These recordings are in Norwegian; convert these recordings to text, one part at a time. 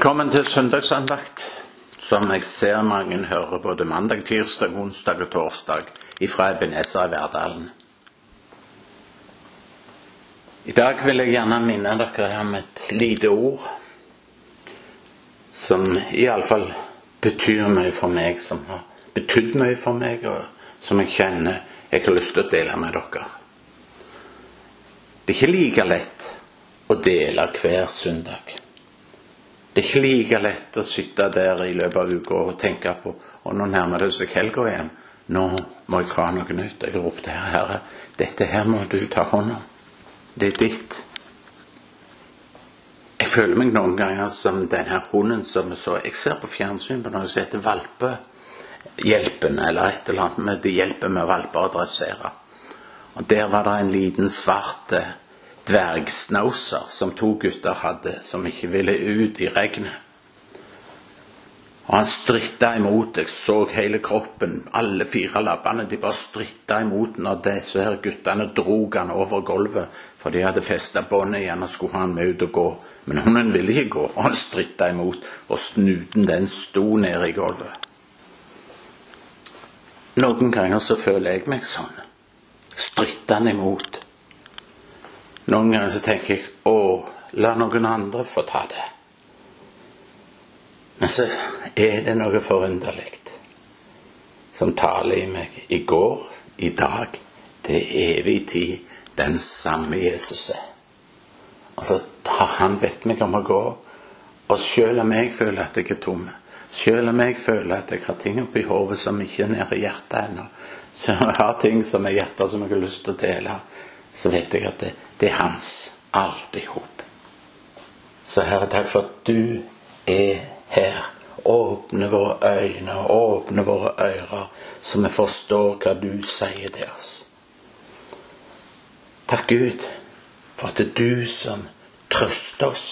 Velkommen til søndagsandakt, som jeg ser mange hører både mandag, tirsdag, onsdag og torsdag ifra Ebenesa i Verdalen. I dag vil jeg gjerne minne dere om et lite ord som iallfall betyr mye for meg, som har betydd mye for meg, og som jeg kjenner jeg har lyst til å dele med dere. Det er ikke like lett å dele hver søndag. Det er ikke like lett å sitte der i løpet av uka og tenke på og nå nærmer det seg helga igjen. Nå må jeg ha noe nytt. Jeg ropte her, Herre, dette her må du ta hånd om. Det er ditt. Jeg føler meg noen ganger som denne hunden som så Jeg ser på fjernsyn på noe som heter Valpehjelpen, eller et eller annet med det hjelper med valper å dressere. Og Der var det en liten svart eh, dvergsnauser som to gutter hadde, som ikke ville ut i regnet. Og han stritta imot. Jeg så hele kroppen, alle fire labbene. De bare stritta imot når disse her guttene drog han over gulvet. For de hadde festa båndet igjen og skulle ha han med ut og gå. Men hunden ville ikke gå, og han stritta imot. Og snuten den sto nede i gulvet. Noen ganger så føler jeg meg sånn. Strittende imot. Noen ganger så tenker jeg å, la noen andre få ta det. Men så er det noe forunderlig som taler i meg i går, i dag, til evig tid, den samme Jesus er. Og så har han bedt meg om å gå. Og selv om jeg føler at jeg er tom, selv om jeg føler at jeg har ting oppi hodet som ikke er nede i hjertet ennå, så jeg har ting som er hjertet som jeg har lyst til å dele, så vet jeg at det, det er hans alt i hop. Så Herre, takk for at du er her. Åpne våre øyne, åpne våre ører, så vi forstår hva du sier til oss. Takk, Gud, for at det er du som trøster oss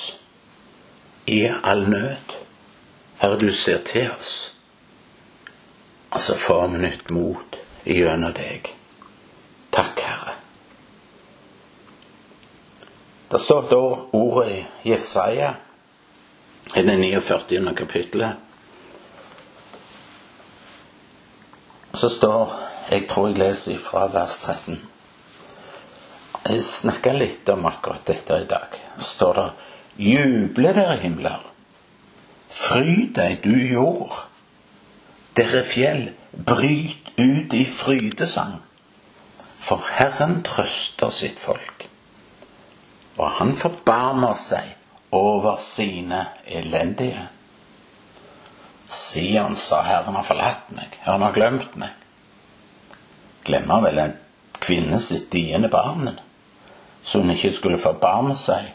i all nød. Herre, du ser til oss. Og så får vi nytt mot gjennom deg. Takk, Herre. Det står da ordet i Jesaja i det 49. kapittelet. Så står Jeg tror jeg leser fra vers 13. Jeg snakka litt om akkurat dette i dag. Så står det Juble dere himler. Fryd deg, du jord. Dere fjell, bryt ut i frydesang. For Herren trøster sitt folk. Og han forbarmer seg over sine elendige. Sion sa Herren har forlatt meg, Herren har glemt meg. Glemmer vel en kvinne sitt diende barn, så hun ikke skulle forbarme seg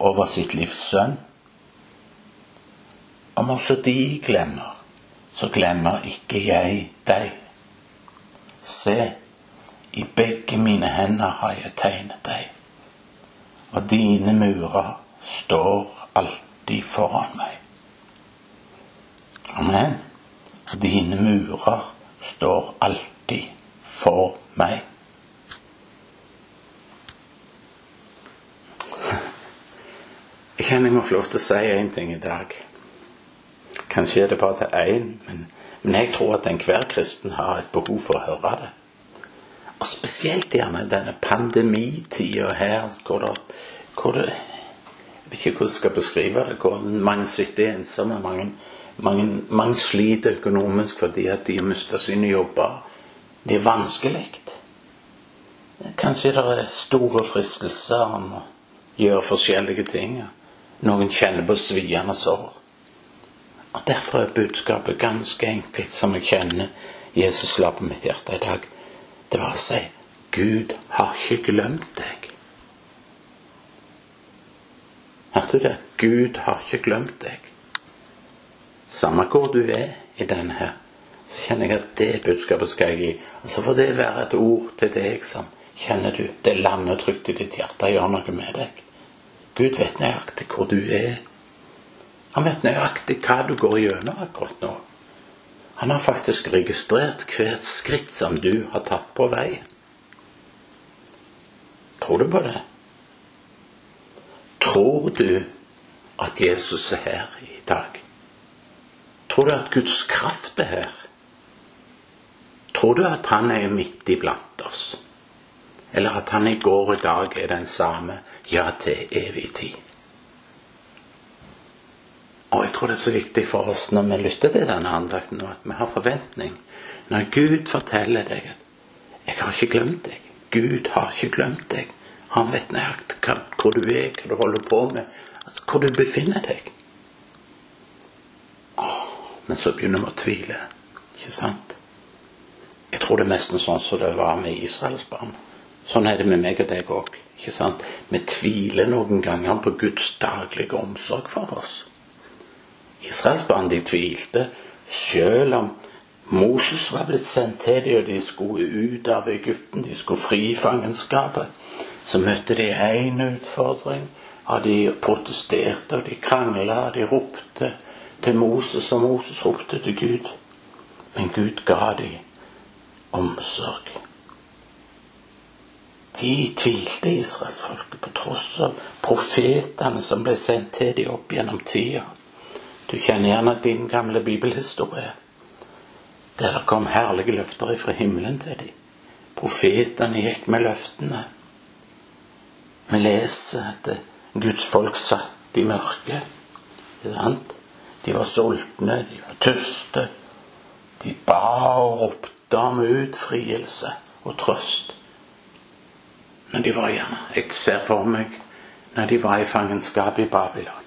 over sitt livs sønn. Om også de glemmer, så glemmer ikke jeg deg. Se, i begge mine hender har jeg tegnet deg, og dine murer står alltid foran meg. Amen. Dine murer står alltid for meg. Jeg kjenner jeg må få lov til å si én ting i dag. Kanskje er det bare til én, men, men, jeg tror at enhver kristen har et behov for å høre det. Og spesielt gjerne denne pandemitida her, hvor det, hvor det Jeg vet ikke hvordan jeg skal beskrive det. Hvor mange sitter ensomme. Mange, mange, mange sliter økonomisk fordi at de har mista sine jobber. Det er vanskelig. Kanskje det er store fristelser om å gjøre forskjellige ting. Noen kjenner på sviende sår. Og Derfor er budskapet ganske enkelt, som jeg kjenner Jesus la på mitt hjerte i dag. Det var å si Gud har ikke glemt deg. Hørte du det? Gud har ikke glemt deg. Samme hvor du er i denne her, så kjenner jeg at det budskapet skal jeg gi. Og så får det være et ord til deg som kjenner du det lander trygt i ditt hjerte, gjør noe med deg. Gud vet nøyaktig hvor du er. Han vet nøyaktig hva du går gjennom akkurat nå. Han har faktisk registrert hvert skritt som du har tatt på vei. Tror du på det? Tror du at Jesus er her i dag? Tror du at Guds kraft er her? Tror du at han er midt iblant oss? Eller at han i går og i dag er den samme, ja, til evig tid? Og jeg tror det er så viktig for oss når vi lytter til denne andakten, at vi har forventning. Når Gud forteller deg at 'Jeg har ikke glemt deg'. Gud har ikke glemt deg. Han vet nøyaktig hvor du er, hva du holder på med, altså, hvor du befinner deg. Åh, men så begynner vi å tvile. Ikke sant? Jeg tror det er nesten sånn som det var med Israels barn. Sånn er det med meg og deg òg. Vi tviler noen ganger på Guds daglige omsorg for oss. Israelsbarn de tvilte selv om Moses var blitt sendt til dem, og de skulle ut av Egypten, de skulle fri fangenskapet. Så møtte de én utfordring. og de protesterte, og de krangla, og de ropte til Moses, og Moses ropte til Gud. Men Gud ga dem omsorg. De tvilte israelsfolket på tross av profetene som ble sendt til dem opp gjennom tida. Du kjenner gjerne din gamle bibelhistorie, der det kom herlige løfter ifra himmelen til dem. Profetene gikk med løftene. Vi leser at Guds folk satt i mørket. De var sultne, de var tørste. De ba og ropte om utfrielse og trøst. Men de var gjerne Jeg ser for meg når de var i fangenskap i Babylon.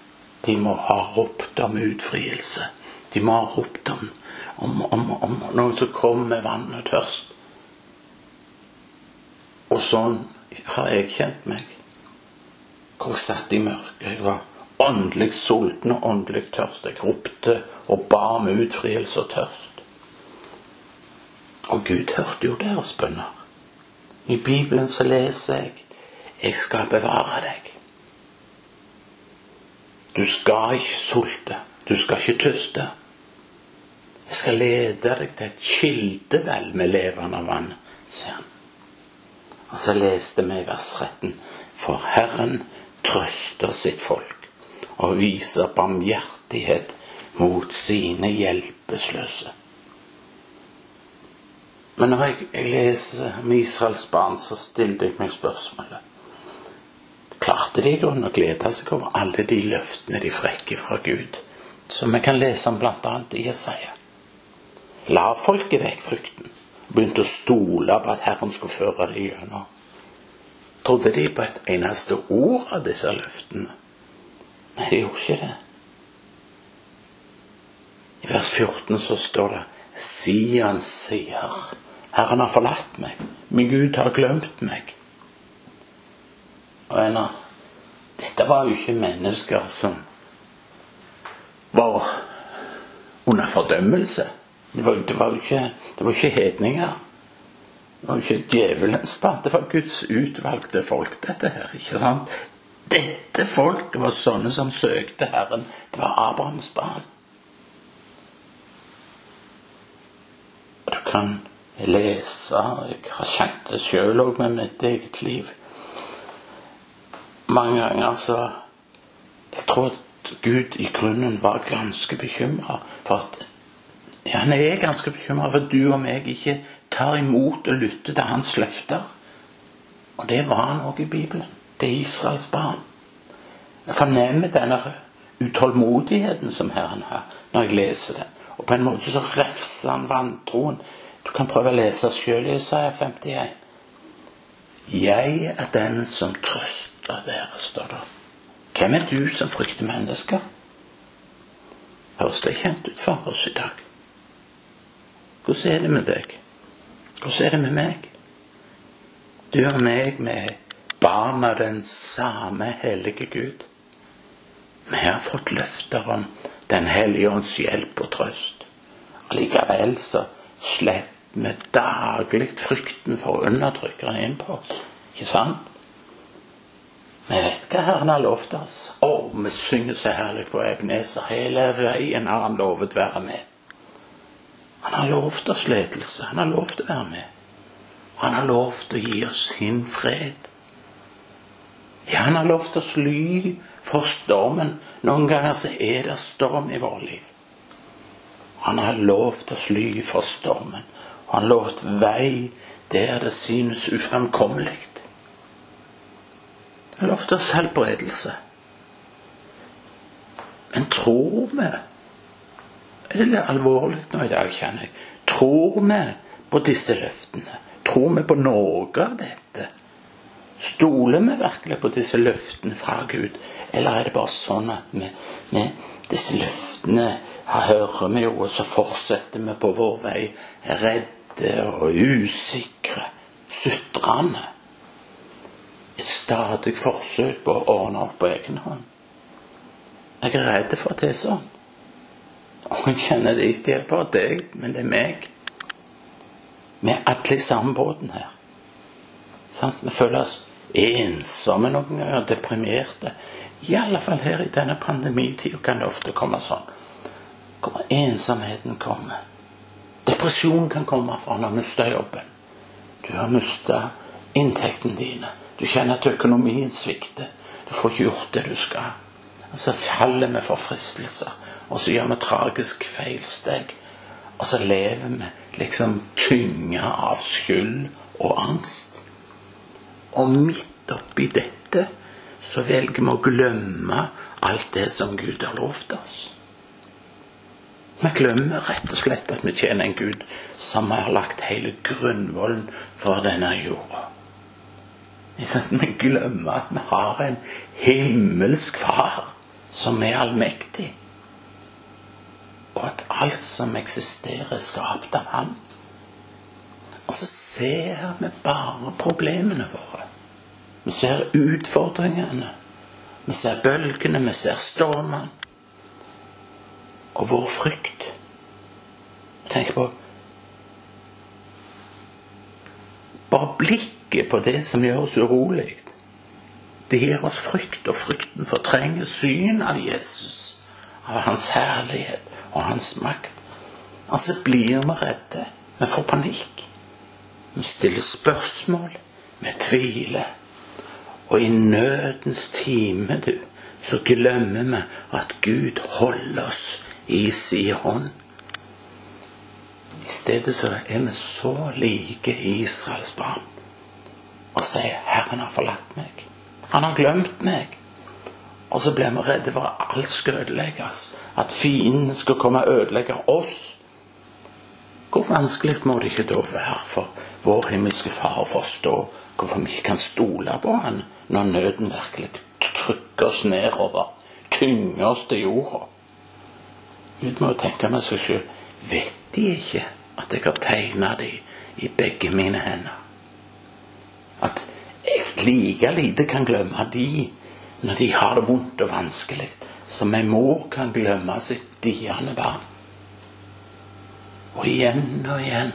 De må ha ropt om utfrielse. De må ha ropt om, om, om, om noen som kommer med vann og tørst. Og sånn har jeg kjent meg. Hvor jeg satt i mørket. Jeg var åndelig sulten og åndelig tørst. Jeg ropte og ba om utfrielse og tørst. Og Gud hørte jo deres bønner. I Bibelen så leser jeg 'Jeg skal bevare deg'. Du skal ikke sulte. Du skal ikke tyste. Jeg skal lede deg til et kildevel med levende vann, sier han. Og så leste vi i versretten For Herren trøster sitt folk og viser barmhjertighet mot sine hjelpeløse. Men når jeg, leser om Israels barn, så stiller jeg meg spørsmålet klarte de i grunnen å glede seg over alle de løftene de frekker fra Gud, som vi kan lese om bl.a. i Jesaja. La folket vekk frykten, begynte å stole på at Herren skulle føre dem gjennom. Trodde de på et eneste ord av disse løftene? Nei, de gjorde ikke det. I vers 14 så står det Sian sier, Herren har forlatt meg, min Gud har glemt meg. Og venner, dette var jo ikke mennesker som var under fordømmelse. Det var, det var jo ikke, det var ikke hedninger. Det var ikke djevelens barn. Det var Guds utvalgte folk, dette her. ikke sant? Dette folket var sånne som søkte Herren. Det var Abrahams barn. Du kan lese, og jeg har kjent det sjøl òg med mitt eget liv mange ganger så Jeg tror at Gud i grunnen var ganske bekymra for at ja, Han er ganske bekymra for at du og meg ikke tar imot og lytter til hans løfter. Og det var han òg i Bibelen. Det er Israels barn. Jeg fornemmer denne utålmodigheten som Herren har, når jeg leser den. Og på en måte så refser han vantroen. Du kan prøve å lese sjøl i Isaiah 51. Jeg er den som trøster dere, står det. Hvem er du som frykter mennesker? Høres det kjent ut for oss i dag? Hvordan er det med deg? Hvordan er det med meg? Du og meg, med barn av den samme hellige Gud. Vi har fått løfter om Den hellige ånds hjelp og trøst. Allikevel så slipper med daglig frykten for å undertrykke den inn på oss. Ikke sant? Vi vet hva Herren har lovt oss. Å, vi synger så herlig på Ebenezer. Hele veien har Han lovet være med. Han har lovt oss ledelse. Han har lovt å være med. Han har lovt å gi oss sin fred. Ja, han har lovt oss ly for stormen. Noen ganger så er det storm i vårt liv. Han har lovt oss ly for stormen. Han lovte lovt vei der det synes ufremkommelig. Han lovte lovt oss helbredelse. Men tror vi Det er litt alvorlig nå i dag, kjenner jeg. Tror vi på disse løftene? Tror vi på noe av dette? Stoler vi virkelig på disse løftene fra Gud, eller er det bare sånn at vi, vi disse løftene hører vi jo, og så fortsetter vi på vår vei redde og usikre, sutrende? Et stadig forsøk på å ordne opp på egen hånd. Jeg er redd for at det er sånn. Og jeg kjenner det ikke er bare deg, men det er meg. Vi er alle i samme båten her. Sånn? Vi føler oss ensomme noen ganger, deprimerte. I alle fall her i denne pandemitida kan det ofte komme sånn. Kommer ensomheten kommer. Depresjon kan komme for han har mista jobben. Du har mista inntektene dine. Du kjenner at økonomien svikter. Du får ikke gjort det du skal. Og så faller vi for fristelser, og så gjør vi tragisk feilsteg. Og så lever vi liksom tynga av skyld og angst. Og midt oppi dette så velger vi å glemme alt det som Gud har lovt oss. Vi glemmer rett og slett at vi tjener en Gud som har lagt hele grunnvollen for denne jorda. Vi glemmer at vi har en himmelsk far som er allmektig, og at alt som eksisterer, er skapt av ham. Og så ser vi bare problemene våre. Vi ser utfordringene. Vi ser bølgene, vi ser stormene. Og vår frykt. Tenk på Bare blikket på det som gjør oss urolig. Det gir oss frykt, og frykten fortrenger syn av Jesus, av hans herlighet og hans makt. Altså blir vi redde. Vi får panikk. Vi stiller spørsmål. Vi tviler. Og i nødens time, du, så glemmer vi at Gud holder oss i sin hånd. I stedet så er vi så like Israels barn og sier 'Herren har forlatt meg'. Han har glemt meg. Og så blir vi redde for at alt skal ødelegges. At fienden skal komme og ødelegge oss. Hvor vanskelig må det ikke da være for vår himmelske Far å forstå hvorfor vi ikke kan stole på Han når nøden virkelig trykker oss nedover, tynger oss til jorda? Gud må tenke med seg sjøl Vet de ikke at jeg har tegna dem i begge mine hender? At jeg like lite kan glemme de når de har det vondt og vanskelig, som en mor kan glemme sitt diende barn. Og igjen og igjen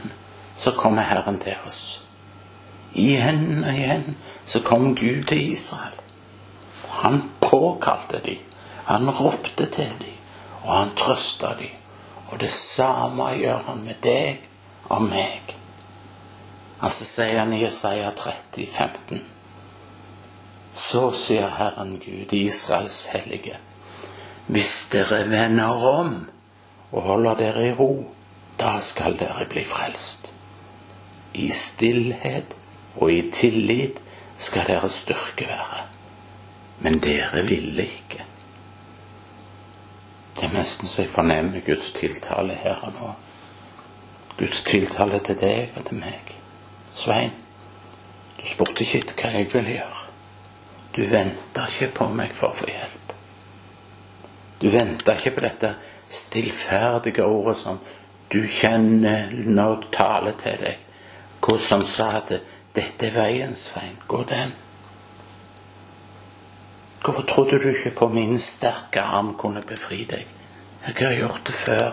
så kommer Herren til oss. Igjen og igjen så kom Gud til Israel. Han påkalte dem, han ropte til dem, og han trøster dem. Og det samme gjør han med deg og meg. Altså sier han i Jesaja 30, 15. Så sier Herren Gud, Israels hellige, hvis dere vender om og holder dere i ro, da skal dere bli frelst. I stillhet og i tillit skal deres styrke være. Men dere ville ikke. Det er nesten så jeg fornemmer Guds tiltale her og nå. Guds tiltale til deg og til meg. Svein, du spurte ikke hva jeg ville gjøre. Du venta ikke på meg for å få hjelp. Du venta ikke på dette stillferdige ordet som du kjenner når du taler til deg. Hvordan sa det? 'dette er veien, Svein. Gå den'. Hvorfor trodde du ikke på min sterke arm kunne befri deg? Jeg har gjort det før,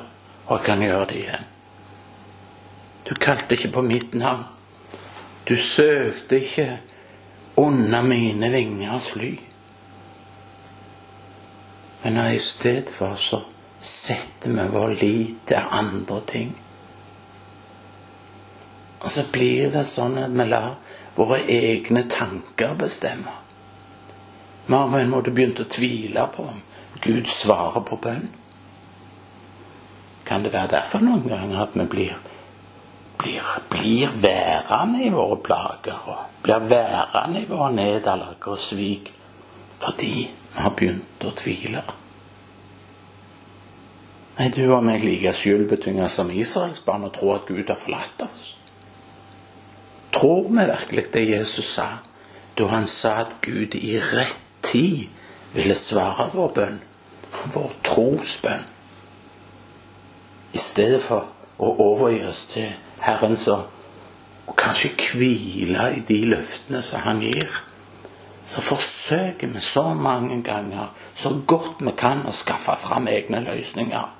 og jeg kan gjøre det igjen. Du kalte ikke på mitt navn. Du søkte ikke under mine vingers ly. Men i stedet for så setter vi vår lit til andre ting. Og så blir det sånn at vi lar våre egne tanker bestemme. Vi har på en måte begynt å tvile på om Gud svarer på bønn. Kan det være derfor noen ganger at vi blir, blir, blir værende i våre plager og blir værende i våre nederlag og svik fordi vi har begynt å tvile? Er du og meg like skyldbetynget som Israels barn og tror at Gud har forlatt oss? Tror vi virkelig det Jesus sa da han sa at Gud i rett tid ville svare vår bønn, vår trosbønn? I stedet for å overgi oss til Herren så kanskje hvile i de løftene som han gir, så forsøker vi så mange ganger, så godt vi kan, å skaffe fram egne løsninger.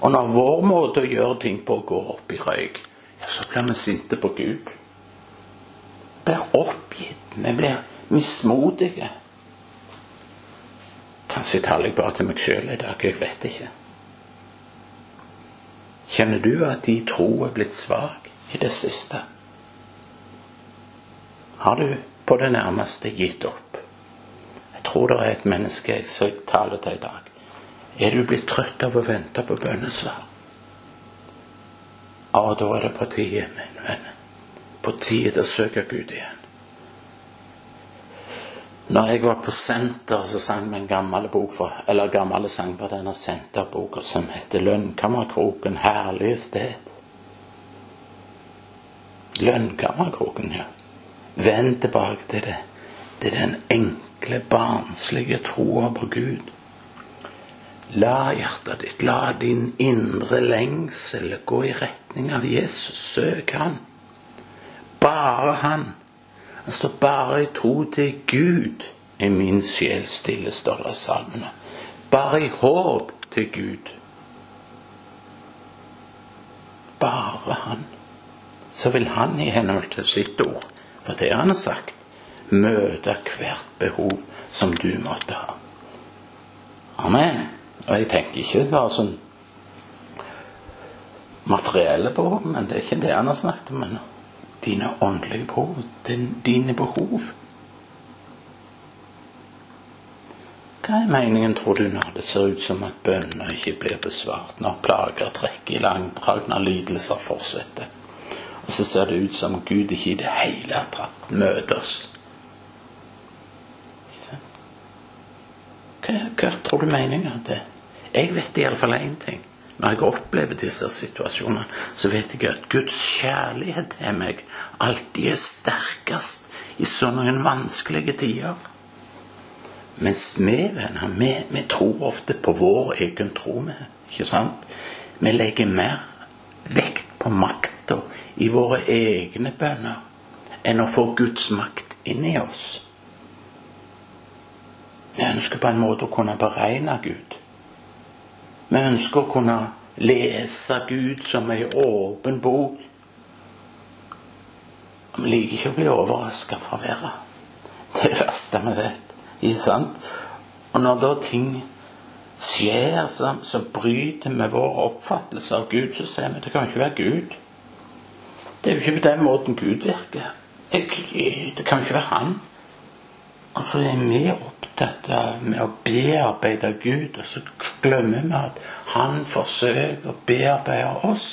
Og når vår måte å gjøre ting på går opp i røyk, ja, så blir vi sinte på Gud. Vi blir oppgitt. Vi blir mismodige. Kanskje taler jeg bare til meg sjøl i dag. Jeg vet ikke. Kjenner du at din tro er blitt svak i det siste? Har du på det nærmeste gitt opp? Jeg tror det er et menneske jeg skal tale til i dag. Er du blitt trøtt av å vente på bønnesvar? Ja, da er det på tide, min venn. På tide å søke Gud igjen. Når jeg var på senter, så sang vi en gammel bok for, eller gammel sang fra denne senterboka som heter 'Lønnkammerkroken herlige sted'. Lønnkammerkroken, ja. Vend tilbake til det. Det er den enkle, barnslige troa på Gud. La hjertet ditt, la din indre lengsel gå i retning av Jesus. Søk Han. Bare Han. Han står bare i tro til Gud i min sjel stille, står det i salmene. Bare i håp til Gud. Bare Han. Så vil Han i henhold til sitt ord, for det han har sagt, møte hvert behov som du måtte ha. Amen. Og jeg tenker ikke bare sånn materielle behov, men det er ikke det han har snakket om. Men dine åndelige behov, dine behov. Hva er meningen, tror du, når det ser ut som at bønner ikke blir besvart, når plager trekker i langdrag, når lidelser fortsetter? Og så ser det ut som Gud ikke i det hele tatt møter oss. Hva, hva tror du meningen er? Jeg vet iallfall én ting. Når jeg opplever disse situasjonene, så vet jeg at Guds kjærlighet til meg alltid er sterkest i sånne vanskelige tider. Mens vi venner, vi, vi tror ofte på vår egen tro. Med, ikke sant? Vi legger mer vekt på makta i våre egne bønner enn å få Guds makt inn i oss. Vi ønsker på en måte å kunne beregne Gud. Vi ønsker å kunne lese Gud som ei åpen bok. Vi liker ikke å bli overraska fra været. Det er det verste vi vet. Ikke sant? Og når da ting skjer som, bryter med vår oppfattelse av Gud, så sier vi det kan ikke være Gud. Det er jo ikke på den måten Gud virker. Det kan jo ikke være Han. Og er vi opptatt med å bearbeide Gud, og så glemmer vi at Han forsøker å bearbeide oss.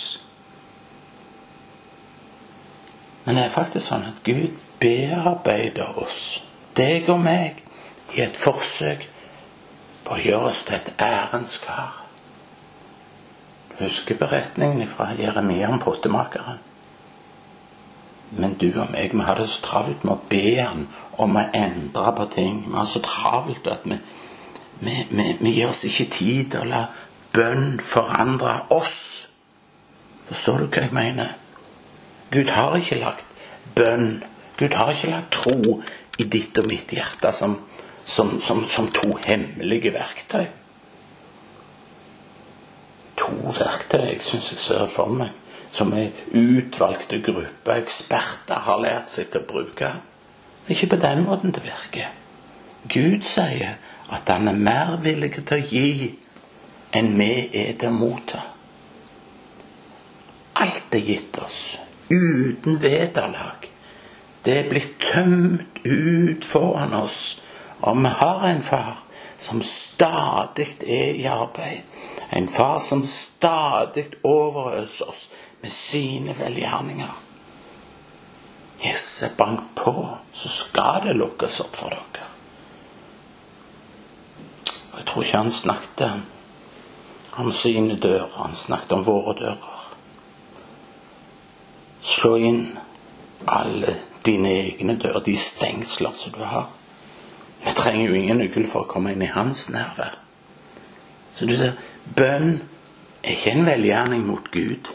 Men det er faktisk sånn at Gud bearbeider oss, deg og meg, i et forsøk på å gjøre oss til et ærens kar. Du husker beretningen fra Jeremia om pottemakeren? Men du og meg, vi har det så travelt med å be han om å endre på ting. Vi har så travelt at vi, vi, vi, vi gir oss ikke tid til å la bønn forandre oss. Forstår du hva jeg mener? Gud har ikke lagt bønn, Gud har ikke lagt tro i ditt og mitt hjerte som, som, som, som to hemmelige verktøy. To verktøy jeg syns jeg ser for meg som ei utvalgte gruppe eksperter har lært seg til å bruke. Ikke på den måten det virker. Gud sier at han er mer villig til å gi enn vi er til å motta. Alt er gitt oss uten vederlag. Det er blitt tømt ut foran oss Og vi har en far som stadig er i arbeid. En far som stadig overøser oss med sine velgjerninger. Jesus er bank på, så skal det lukkes opp for dere. Og Jeg tror ikke han snakket om sine dører, han snakket om våre dører. Slå inn alle dine egne dører, de stengsler som du har. Vi trenger jo ingen nøkkel for å komme inn i hans nærvær. Så du ser, bønn er ikke en velgjerning mot Gud,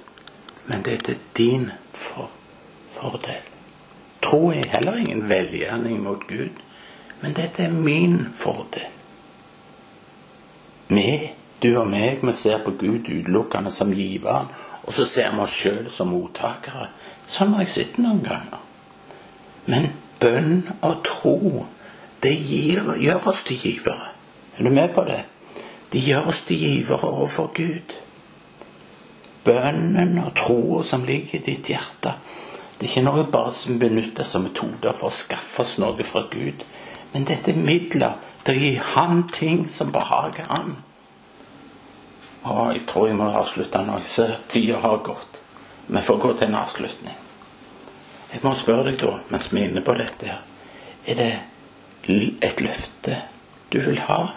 men det er til din for fordel. Tro er heller ingen velgjerning mot Gud, men dette er min fordel. Vi, du og meg, vi ser på Gud utelukkende som giveren, og så ser vi oss sjøl som mottakere. Sånn har jeg sett noen ganger. Men bønn og tro, det gir, gjør oss til givere. Er du med på det? De gjør oss til givere overfor Gud. Bønnen og troa som ligger i ditt hjerte, det er ikke noe bare som benyttes som metoder for å skaffe oss noe fra Gud. Men dette er midler til å gi Han ting som behager Han. Og jeg tror jeg må avslutte nå. Jeg ser tida har gått. Vi får gå til en avslutning. Jeg må spørre deg da, mens vi er inne på dette her Er det et løfte du vil ha?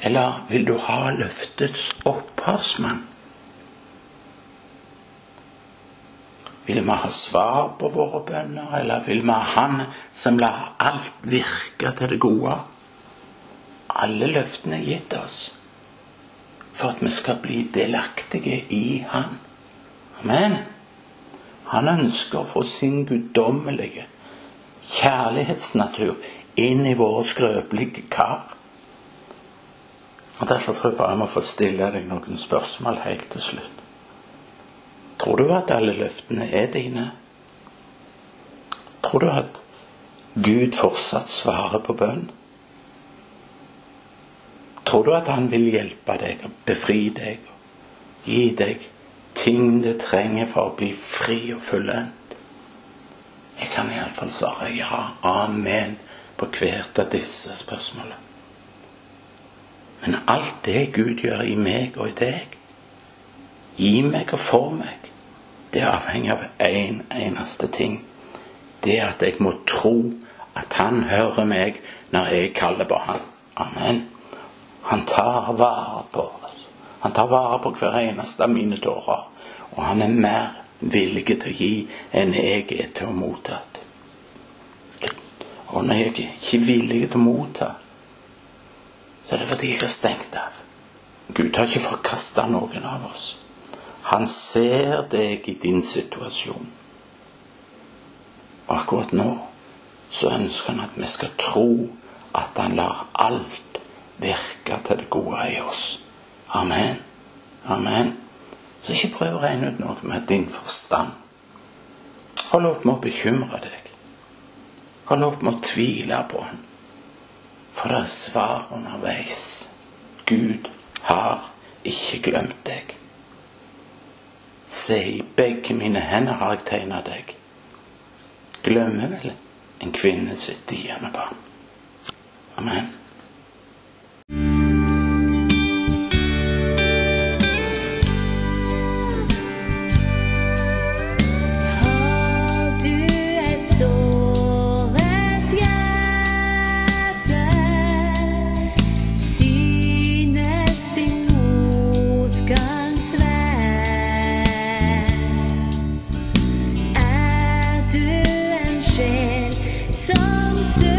Eller vil du ha løftets opphavsmann? Vil vi ha svar på våre bønner, eller vil vi ha Han som lar alt virke til det gode? Alle løftene er gitt oss for at vi skal bli delaktige i Han. Amen. Han ønsker å få sin guddommelige kjærlighetsnatur inn i våre skrøpelige kar. Og Derfor tror jeg bare jeg må få stille deg noen spørsmål helt til slutt. Tror du at alle løftene er dine? Tror du at Gud fortsatt svarer på bønn? Tror du at han vil hjelpe deg og befri deg og gi deg ting du trenger for å bli fri og fullendt? Jeg kan iallfall svare ja, amen, på hvert av disse spørsmålene. Men alt det Gud gjør i meg og i deg, i meg og for meg, det er avhengig av én en eneste ting. Det er at jeg må tro at Han hører meg når jeg kaller på Han. Amen. Han tar vare på oss. Han tar vare på hver eneste av mine tårer. Og han er mer villig til å gi enn jeg er til å motta. Og når jeg er ikke villig til å motta, så er det fordi jeg har stengt av. Gud har ikke forkasta noen av oss. Han ser deg i din situasjon. Og akkurat nå så ønsker han at vi skal tro at han lar alt virke til det gode i oss. Amen. Amen. Så ikke prøv å regne ut noe med din forstand. Hold opp med å bekymre deg. Hold opp med å tvile på Han. For det er svar underveis. Gud har ikke glemt deg. Se, i begge mine hender har jeg tegna deg. Glemmer vel en kvinne sitt diende barn. Amen. Som søker